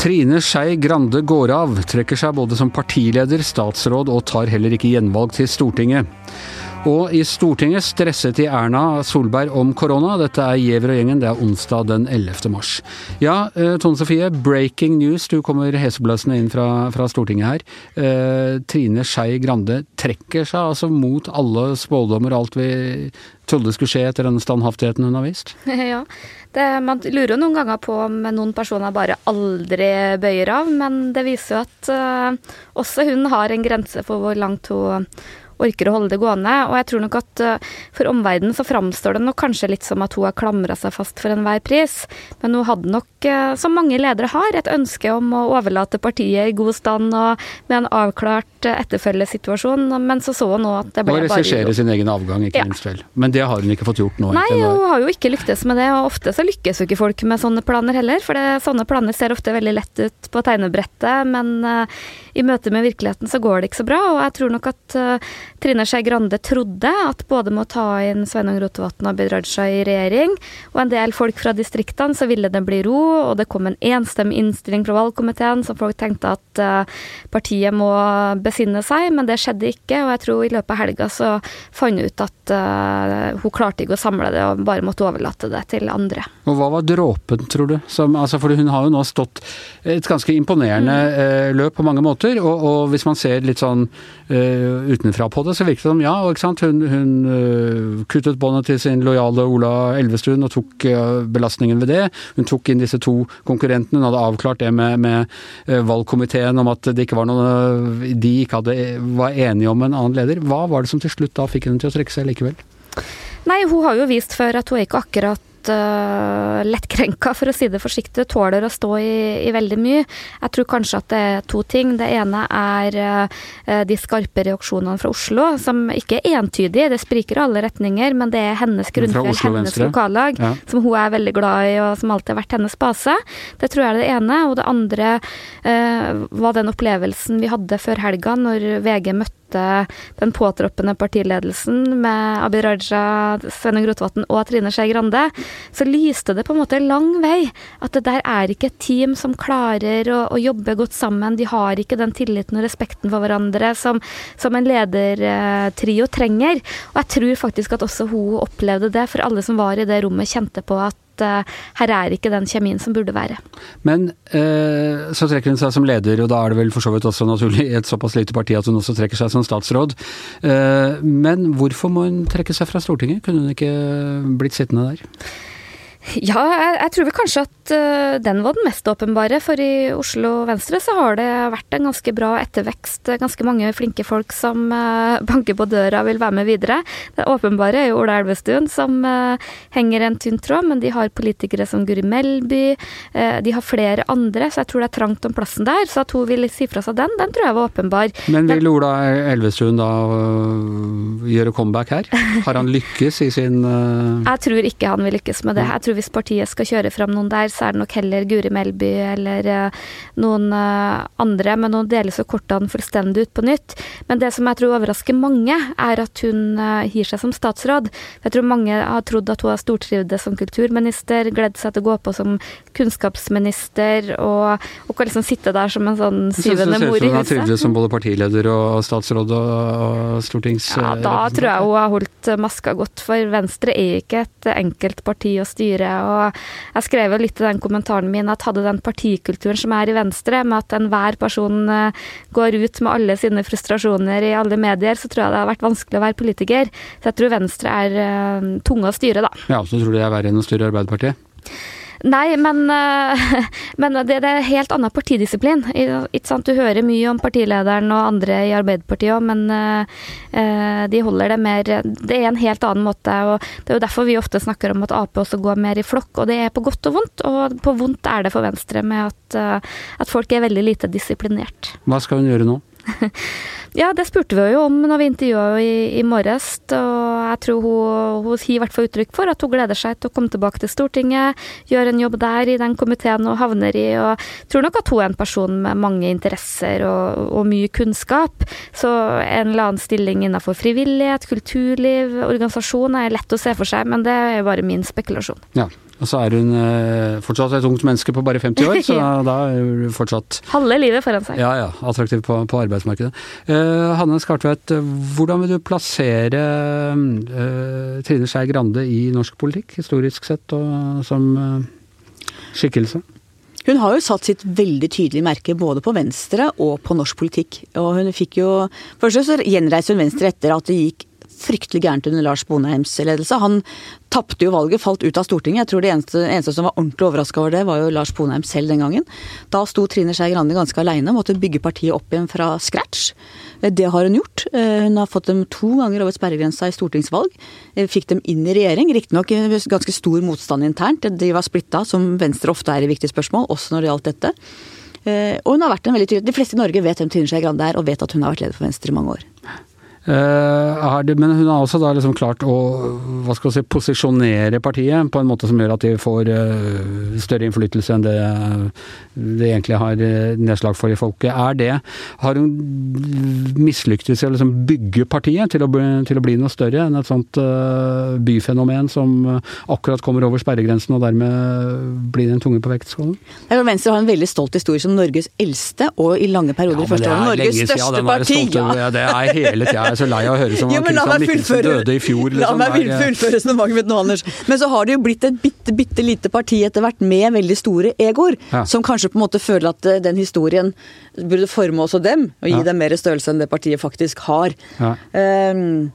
Trine Skei Grande går av, trekker seg både som partileder, statsråd og tar heller ikke gjenvalg til Stortinget. Og i Stortinget stresset de Erna Solberg om korona. Dette er Giæver og gjengen, det er onsdag den 11. mars. Ja, eh, Tone Sofie, breaking news. Du kommer hesebløsende inn fra, fra, Stortinget her. Eh, Trine Skei Grande trekker seg altså mot alle spådommer og alt vi trodde skulle skje etter den standhaftigheten hun har vist? Ja, det, man lurer jo noen ganger på om noen personer bare aldri bøyer av, men det viser jo at uh, også hun har en grense for hvor langt hun orker å holde det gående. Og jeg tror nok at uh, for omverdenen så framstår det nok kanskje litt som at hun har klamra seg fast for enhver pris, men hun hadde nok, uh, som mange ledere har, et ønske om å overlate partiet i god stand og med en avklart uh, etterfølgesituasjon, men så så hun nå at det ble bare Og regissere sin egen avgang, ikke ja. minst vel. Men det har hun ikke fått gjort nå? Nei, hun har jo ikke lyktes med det, og ofte så lykkes jo ikke folk med sånne planer heller, for det, sånne planer ser ofte veldig lett ut på tegnebrettet, men i møte med virkeligheten så går det ikke så bra, og jeg tror nok at Trine Skei Grande trodde at både med å ta inn Sveinung Rotevatn og Abid Raja i regjering, og en del folk fra distriktene, så ville det bli ro, og det kom en enstemmig innstilling fra valgkomiteen, så folk tenkte at uh, partiet må besinne seg, men det skjedde ikke, og jeg tror i løpet av helga så fant hun ut at uh, hun klarte ikke å samle det, og bare måtte overlate det til andre. Og hva var dråpen, tror du? Som, altså, for hun har jo nå stått et ganske imponerende mm. uh, løp på mange måter, og, og, hvis man ser litt sånn utenfra på det, så virket det som ja, ikke sant? hun, hun uh, kuttet båndet til sin lojale Ola Elvestuen og tok uh, belastningen ved det. Hun tok inn disse to konkurrentene. Hun hadde avklart det med, med uh, valgkomiteen om at det ikke var noe, de ikke hadde, var enige om en annen leder. Hva var det som til slutt da fikk henne til å trekke seg likevel? Nei, hun har jo vist før at hun er ikke akkurat uh, lettkrenka, for å si det forsiktig, tåler å stå i, i, veldig mye. Jeg tror kanskje at det er to ting. Det ene er uh, de skarpe reaksjonene fra Oslo, som ikke er entydige, det spriker i alle retninger, men det er hennes grunnfjell, hennes lokallag, ja. som hun er veldig glad i, og som alltid har vært hennes base. Det tror jeg er det ene. Og det andre uh, var den opplevelsen vi hadde før helga, når VG møtte møte den påtroppende partiledelsen med Abid Raja, Sveinung Rotevatn og Trine Skei Grande, så lyste det på en måte lang vei at det der er ikke et team som klarer å, å jobbe godt sammen. De har ikke den tilliten og respekten for hverandre som, som en ledertrio trenger. Og jeg tror faktisk at også hun opplevde det, for alle som var i det rommet, kjente på at uh, her er ikke den kjemien som burde være. Men uh, så trekker hun seg som leder, og da er det vel for så vidt også naturlig i et såpass lite parti at hun også trekker seg som statsråd. Uh, men hvorfor må hun trekke seg fra Stortinget? Kunne hun ikke blitt sittende der? Ja, jeg, jeg, tror vel kanskje at uh, den var den mest åpenbare. For i Oslo Venstre så har det vært en ganske bra ettervekst. Ganske mange flinke folk som uh, banker på døra og vil være med videre. Det åpenbare er jo Ola Elvestuen som uh, henger en tynn tråd, men de har politikere som Guri Melby. de har flere andre, så jeg tror det er trangt om plassen der. Så at hun vil si fra seg den, den tror jeg var åpenbar. Men vil Ola Elvestuen da gjøre comeback her? Har han lykkes i sin Jeg tror ikke han vil lykkes med det. Jeg tror tror hvis partiet skal kjøre fram noen der, så er det nok heller Guri Melby eller uh, noen uh, andre, men nå deles jo kortene fullstendig ut på nytt. Men det som jeg tror overrasker mange, er at hun uh, gir seg som statsråd. Jeg tror mange har trodd at hun har stortrivdes som kulturminister, gledd seg til å gå på som kunnskapsminister, og, og kan liksom sitte der som en sånn syvende mor i huset. Syns du hun har trivdes som både partileder og statsråd og, og stortings... Ja, da tror jeg hun har holdt maska godt, for Venstre er ikke et enkelt parti å styre styret. Og jeg skrev jo litt i den kommentaren min at hadde den partikulturen som er i Venstre, med at enhver person eh, går ut med alle sine frustrasjoner i alle medier, så tror jeg det har vært vanskelig å være politiker. Så jeg tror Venstre er uh, tunge å styre, da. Ja, så tror du det er verre enn å styre Arbeiderpartiet? Nei, men, eh, men det, det, er helt annen partidisiplin. Du hører mye om partilederen og andre i Arbeiderpartiet òg, men uh, de holder det mer Det er en helt annen måte. og Det er jo derfor vi ofte snakker om at Ap også går mer i flokk, og det er på godt og vondt. Og på vondt er det for Venstre med at, at folk er veldig lite disiplinert. Hva skal hun gjøre nå? Ja, det spurte vi jo om når vi intervjua henne i, i morges. Og jeg tror hun, hun gir i hvert fall uttrykk for at hun gleder seg til å komme tilbake til Stortinget, gjøre en jobb der i den komiteen hun havner i. Og tror nok at hun er en person med mange interesser og, og mye kunnskap. Så en eller annen stilling innenfor frivillighet, kulturliv, organisasjon er lett å se for seg, men det er jo bare min spekulasjon. Ja, og så er hun eh, fortsatt et ungt menneske på bare 50 år, så da er hun fortsatt Halve livet foran seg. Ja, ja, attraktiv på, på arbeidsmarkedet. Eh, Hanne Skartveit, hvordan vil du plassere eh, Trine Skei Grande i norsk politikk, historisk sett, og som eh, skikkelse? Hun har jo satt sitt veldig tydelige merke både på Venstre og på norsk politikk. Og hun fikk jo Først så gjenreiste hun Venstre etter at det gikk fryktelig gærent under Lars Bonheims ledelse. Han tapte jo valget, falt ut av Stortinget. Jeg tror det eneste, eneste som var ordentlig overraska over det, var jo Lars Bonheim selv den gangen. Da sto Trine Skei Grande ganske aleine, måtte bygge partiet opp igjen fra scratch. Det har hun gjort. Eh, hun har fått dem to ganger over sperregrensa i stortingsvalg. Eh, fikk dem inn i regjering. Riktignok ganske stor motstand internt. De var splitta, som Venstre ofte er i viktige spørsmål, også når det gjaldt dette. Eh, og hun har vært en veldig tydelig De fleste i Norge vet hvem Trine Skei Grande er, og vet at hun har vært leder for Venstre i mange år. Uh, det, men hun har også da liksom klart å hva skal si, posisjonere partiet på en måte som gjør at de får uh, større innflytelse enn det det egentlig har uh, nedslag for i folket. Er det Har hun mislyktes i å liksom bygge partiet til å, bli, til å, bli, noe større enn et sånt byfenomen som akkurat kommer over sperregrensen og dermed blir den tunge på vektskålen? Venstre har en veldig stolt historie som Norges eldste og i lange perioder ja, første år Norges største parti. Ja. Det er hele tida så lei av å høre som om Christian Mikkelsen døde i fjor. Liksom. La meg fullføre resonnementet mitt nå, Anders. Men så har det jo blitt et bitte, bitte lite parti etter hvert med veldig store egoer, ja. som kanskje på en måte føler at eh, den historien burde forme også dem, og gi ja. dem mer størrelse enn det partiet faktisk har. Ja. Um,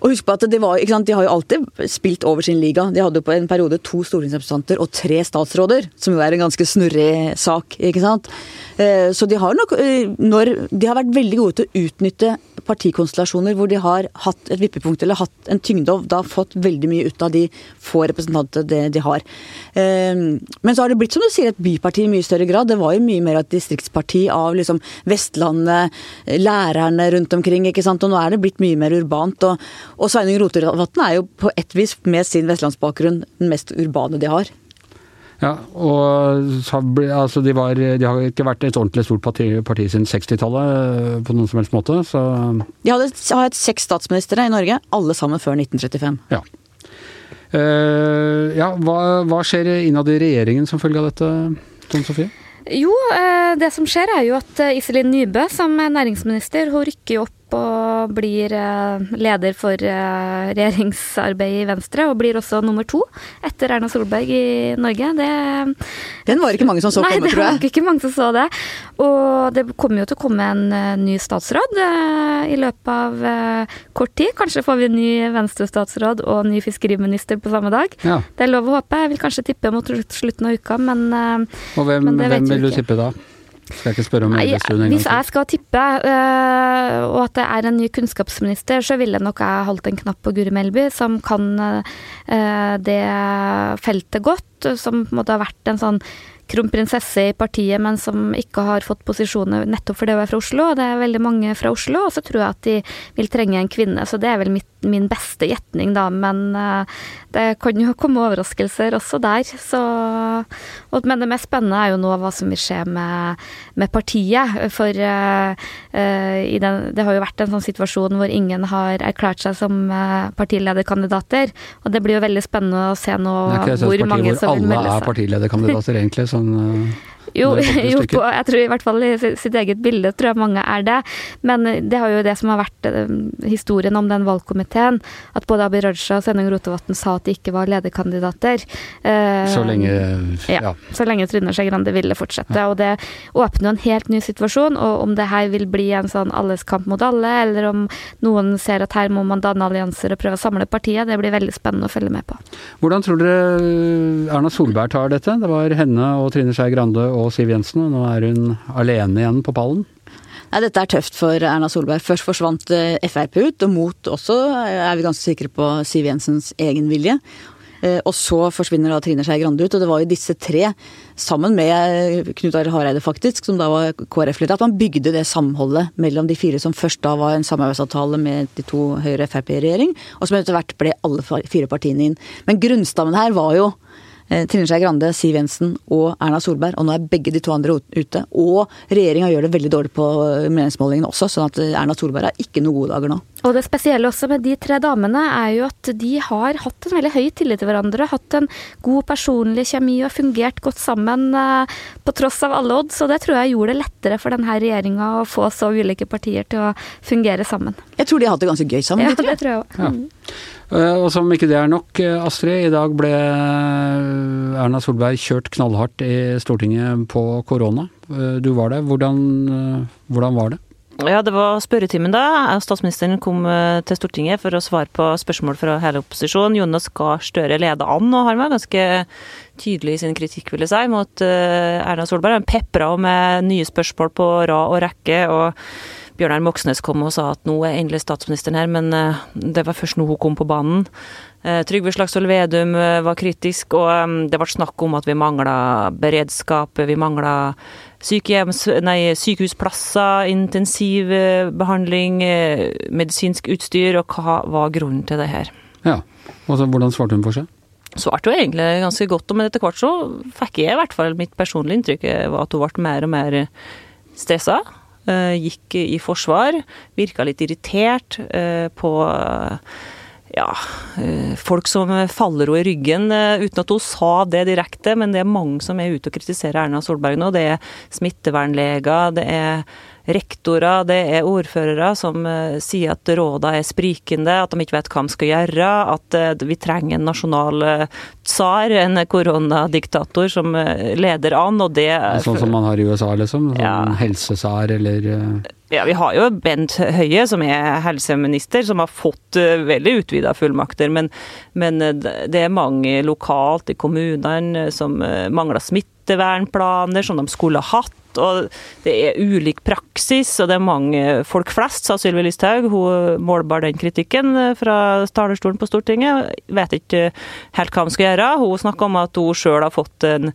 og husk på at var, De har jo alltid spilt over sin liga. De hadde jo på en periode to stortingsrepresentanter og tre statsråder, som jo er en ganske snurrig sak. ikke sant? Uh, så de har nok uh, når, De har vært veldig gode til å utnytte partikonstellasjoner hvor de har hatt et vippepunkt eller hatt en tyngde og da fått veldig mye ut av de få representanter de, de har. Um, men så har det blitt, som du sier, et byparti i mye større grad. Det var jo mye mer et distriktsparti av liksom Vestlandet, lærerne rundt omkring, ikke sant. Og nå er det blitt mye mer urbant. Og, og Sveinung Rotevatn er jo på et vis med sin vestlandsbakgrunn den mest urbane de har. Ja, og altså, de, var, de, har ikke vært et ordentlig stort parti, parti siden 60-tallet eh, på noen som helst måte, så De hadde, har hatt seks statsministre i Norge, alle sammen før 1935. Ja. Uh, ja, hva, hva skjer innad i regjeringen som følge av dette, Tone Sofie? Jo, uh, det som skjer er jo at Iselin Nybø som næringsminister, hun rykker opp og blir eh, leder for eh, regjeringsarbeidet i Venstre, og blir også nummer to etter Erna Solberg i Norge. Det, Den var det ikke mange som så nei, komme, tror jeg. Nei, det var ikke mange som så det. Og det kommer jo til å komme en eh, ny statsråd i løpet av kort tid. Kanskje får vi en ny Venstre-statsråd og ny fiskeriminister på samme dag. Ja. Det er lov å håpe. Jeg vil kanskje tippe mot slutten av uka, men Og hvem, men hvem vil du tippe da? Skal ikke spørre om Nei, Hvis jeg skal tippe, øh, og at det er en ny kunnskapsminister, så ville nok jeg holdt en knapp på Guri Melby, som kan øh, det feltet godt. Som på en måte har vært en sånn kronprinsesse i partiet, men som ikke har fått posisjoner nettopp fordi hun er fra Oslo. Og det er veldig mange fra Oslo, og så tror jeg at de vil trenge en kvinne. Så det er vel mitt, min beste gjetning, da. Men uh, det kan jo komme overraskelser også der. Så, og, men det mest spennende er jo nå hva som vil skje med, med partiet. For uh, uh, den, det har jo vært en sånn situasjon hvor ingen har erklært seg som partilederkandidater. Og det blir jo veldig spennende å se nå hvor mange som vil melde seg. Alle er partilederkandidater, egentlig. sånn... sånn jo, jo på, jeg tror i hvert fall i sitt eget bilde tror jeg mange er det. Men det har jo det som har vært uh, historien om den valgkomiteen. At både Abid Raja og Sveinung Rotevatn sa at de ikke var lederkandidater. Uh, så lenge ja. ja. Så lenge Trine Skei Grande ville fortsette. Ja. Og det åpner jo en helt ny situasjon. Og om det her vil bli en sånn alles kamp mot alle, eller om noen ser at her må man danne allianser og prøve å samle partiet, det blir veldig spennende å følge med på. Hvordan tror dere Erna Solberg tar dette? Det var henne og Trine Skei Grande og og Siv Jensen, og nå er hun alene igjen på pallen? Nei, Dette er tøft for Erna Solberg. Først forsvant eh, Frp ut, og mot også er vi ganske sikre på Siv Jensens egen vilje. Eh, og så forsvinner da Trine Skei Grande ut. Og det var jo disse tre, sammen med Knut Arild Hareide faktisk, som da var KrF-leder, at man bygde det samholdet mellom de fire som først da var en samarbeidsavtale med de to Høyre-Frp-regjering, og som etter hvert ble alle fire partiene inn. Men grunnstammen her var jo Eh, Trine Skei Grande, Siv Jensen og Erna Solberg. Og nå er begge de to andre ute. Og regjeringa gjør det veldig dårlig på meningsmålingene også, sånn at Erna Solberg har ikke noen gode dager nå. Og det spesielle også med de tre damene er jo at de har hatt en veldig høy tillit til hverandre. Hatt en god personlig kjemi og fungert godt sammen eh, på tross av alle odds. Og det tror jeg gjorde det lettere for denne regjeringa å få så ulike partier til å fungere sammen. Jeg tror de har hatt det ganske gøy sammen. Ja, det tror jeg også. Eh, og som ikke det er nok, eh, Astrid. I dag ble eh, Erna Solberg kjørt knallhardt i Stortinget på korona. Du var der. Hvordan, hvordan var det? Ja, det var spørretimen da. Statsministeren kom til Stortinget for å svare på spørsmål fra hele opposisjonen. Jonas Gahr Støre leda an, og han var ganske tydelig i sin kritikk, vil jeg si, mot Erna Solberg. Han pepra med nye spørsmål på rad og rekke. og Bjørnar Moxnes kom og sa at nå er endelig statsministeren her, men eh, det var først nå hun kom på banen. Eh, Trygve Slagsvold Vedum eh, var kritisk, og det ble snakk om at vi mangla beredskap, vi mangla sykehusplasser, intensivbehandling, medisinsk utstyr, og hva var grunnen til det her? Ja, og så Hvordan svarte hun for seg? Svarte jo egentlig ganske godt, men etter hvert så fikk jeg i hvert fall mitt personlige inntrykk var at hun ble mer og mer stressa. Eh, gikk i forsvar. Virka litt irritert eh, på ja, eh, folk som faller henne i ryggen, uten at hun sa det direkte. Men det er mange som er ute og kritiserer Erna Solberg nå. Det er smittevernleger, det er rektorer, det er ordførere som sier at rådene er sprikende, at de ikke vet hva de skal gjøre, at vi trenger en nasjonal tsar, en koronadiktator som eh, leder an, og det Sånn som man har i USA, liksom? Sånn ja. helsesar eller eh, ja, vi har jo Bent Høie, som er helseminister, som har fått veldig utvida fullmakter. Men, men, det er mange lokalt i kommunene som mangler smittevernplaner som de skulle hatt og det er ulik praksis, og det er mange folk flest, sa Sylvi Listhaug. Hun målbar den kritikken fra talerstolen på Stortinget. Vet ikke helt hva hun skal gjøre. Hun snakka om at hun sjøl har fått en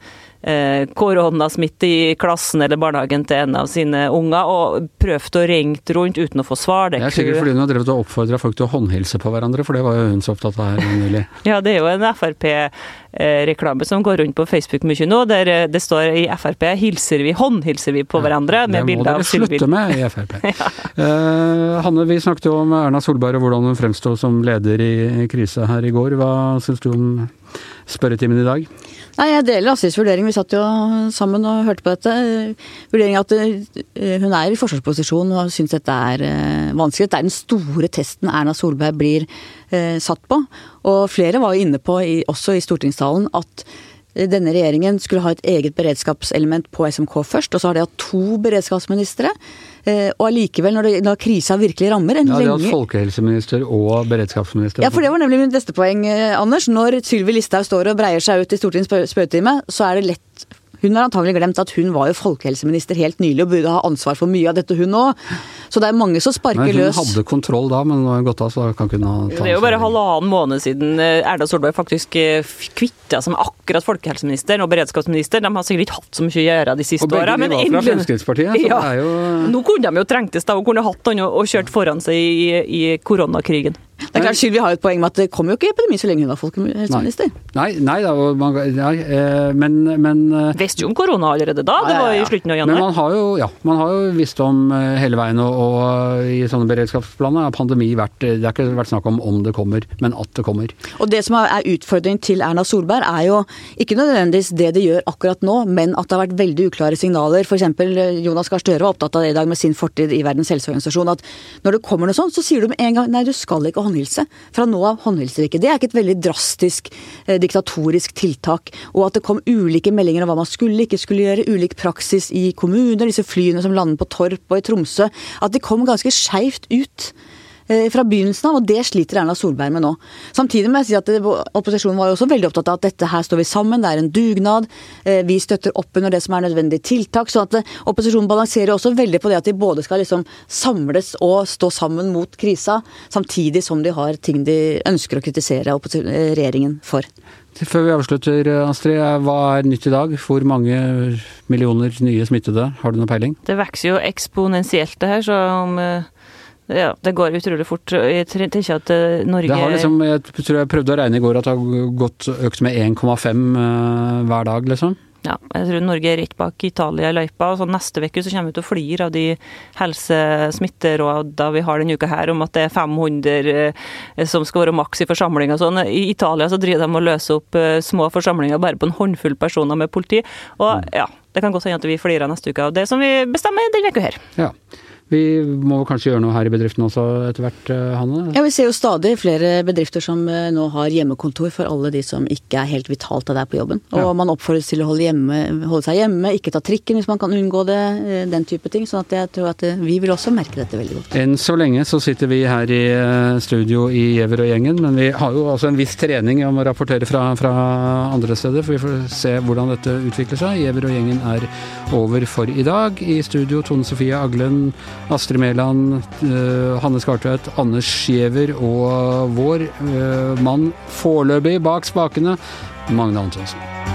koronasmitte i klassen eller barnehagen til en av sine unger, og prøvd å ringe rundt uten å få svar. Det, det er sikkert fordi hun har drevet og oppfordra folk til å håndhilse på hverandre, for det var jo hun så opptatt av her nylig. ja, det er jo en Frp-reklame som går rundt på Facebook mye nå, der eh, det står i Frp hilser vi, håndhilser vi på hverandre, med bilder av Sylvi. Det må dere slutte med i Frp. ja. uh, Hanne, vi snakket jo om Erna Solberg og hvordan hun fremsto som leder i krise her i går. Hva syns du om spørretimen i dag? Nei, Jeg deler Astrids vurdering. Vi satt jo sammen og hørte på dette. Vurderingen at eh, hun er i forsvarsposisjon og syns dette er eh, vanskelig. Det er den store testen Erna Solberg blir eh, satt på. Og flere var jo inne på, også i stortingstalen, at denne regjeringen skulle ha et eget beredskapselement på SMK først, og så har de hatt to beredskapsministre. Eh, og allikevel, når, når krisa virkelig rammer en Ja, de har hatt folkehelseminister og beredskapsminister. Ja, for det var nemlig mitt neste poeng, eh, Anders. Når Sylvi Listhaug står og breier seg ut i Stortingets spørretime, så er det lett hun har antagelig glemt at hun var jo folkehelseminister helt nylig og burde ha ansvar for mye av dette, hun òg. Så det er mange som sparker løs. Hun hadde kontroll da, men nå har hun gått av, så kan ikke hun ha Det er jo bare halvannen måned siden Erda Erna Solberg faktisk eh, kvitta seg med akkurat folkehelseministeren og beredskapsministeren. De har sikkert ikke hatt så mye å gjøre de siste åra. Men endelig... fra Fremskrittspartiet, så ja. det er jo Nå kunne de jo trengtes da, og kunne hatt han og kjørt foran seg i, i koronakrigen. Det er klart Sylvi har jo et poeng med at det kommer jo ikke epidemi så lenge hun var folkehelseminister. Nei, nei, da, man, nei, eh, men, men eh, Visste jo om korona allerede da, det var i slutten av januar. Men man har jo, ja, man har jo visst om eh, hele veien, og, og i sånne beredskapsplaner har pandemi vært Det har ikke vært snakk om om det kommer, men at det kommer. Og det som er utfordringen til Erna Solberg er jo ikke nødvendigvis det de gjør akkurat nå, men at det har vært veldig uklare signaler. F.eks. Jonas Gahr Støre var opptatt av det i dag med sin fortid i Verdens helseorganisasjon. At når det kommer noe sånt, så sier du med en gang nei, du skal ikke håndhilse. Fra nå av håndhilser ikke. Det er ikke et veldig drastisk eh, diktatorisk tiltak. Og at det kom ulike meldinger om hva man skulle ikke skulle gjøre, ulik praksis i kommuner, disse flyene som lander på Torp og i Tromsø. At de kom ganske skeivt ut. Eh, fra begynnelsen av, og det sliter Erna Solberg med nå. Samtidig må jeg si at opposisjonen var jo også veldig opptatt av at dette her står vi sammen, det er en dugnad. Eh, vi støtter opp under det som er nødvendige tiltak. Så at eh, opposisjonen balanserer også veldig på det at de både skal liksom samles og stå sammen mot krisa, samtidig som de har ting de ønsker å kritisere regjeringen for. Før vi avslutter, Astrid. Hva er nytt i dag? Hvor mange millioner nye smittede? Har du noe peiling? Det vokser jo eksponentielt, det her. Så om ja, det går utrolig fort. Jeg tenker at eh, Norge Det har liksom, Jeg tror jeg prøvde å regne i går at det har gått økt med 1,5 eh, hver dag, liksom. Ja, jeg tror Norge er rett bak Italia i løypa. og så Neste uke så kommer vi til å flire av de helsesmitterådene vi har denne uka her, om at det er 500 eh, som skal være maks i forsamlinger. Sånn. I Italia så driver de og løser opp eh, små forsamlinger bare på en håndfull personer med politi. Og mm. ja, det kan godt hende at vi flirer neste uke av det som vi bestemmer denne uka her. Ja. Vi må kanskje gjøre noe her i bedriften også etter hvert, eh, Hanne? Ja, vi ser jo stadig flere bedrifter som eh, nå har hjemmekontor for alle de som ikke er helt vitalt av det på jobben. Og ja. man oppfordres til å holde, hjemme, holde, seg hjemme, ikke ta trikken hvis man kan unngå det, eh, den type ting. sånn at jeg tror at vi vil også merke dette veldig godt. Enn så lenge så sitter vi her i studio i Giæver og gjengen, men vi har jo også en viss trening om å rapportere fra, fra andre steder, for vi får se hvordan dette utvikler seg. Giæver og gjengen er over for i dag. I studio Tone Sofie Aglen. Astrid Mæland, eh, Hanne Skartvedt, Anders Giæver og vår eh, mann foreløpig bak spakene, Magne Antonsen.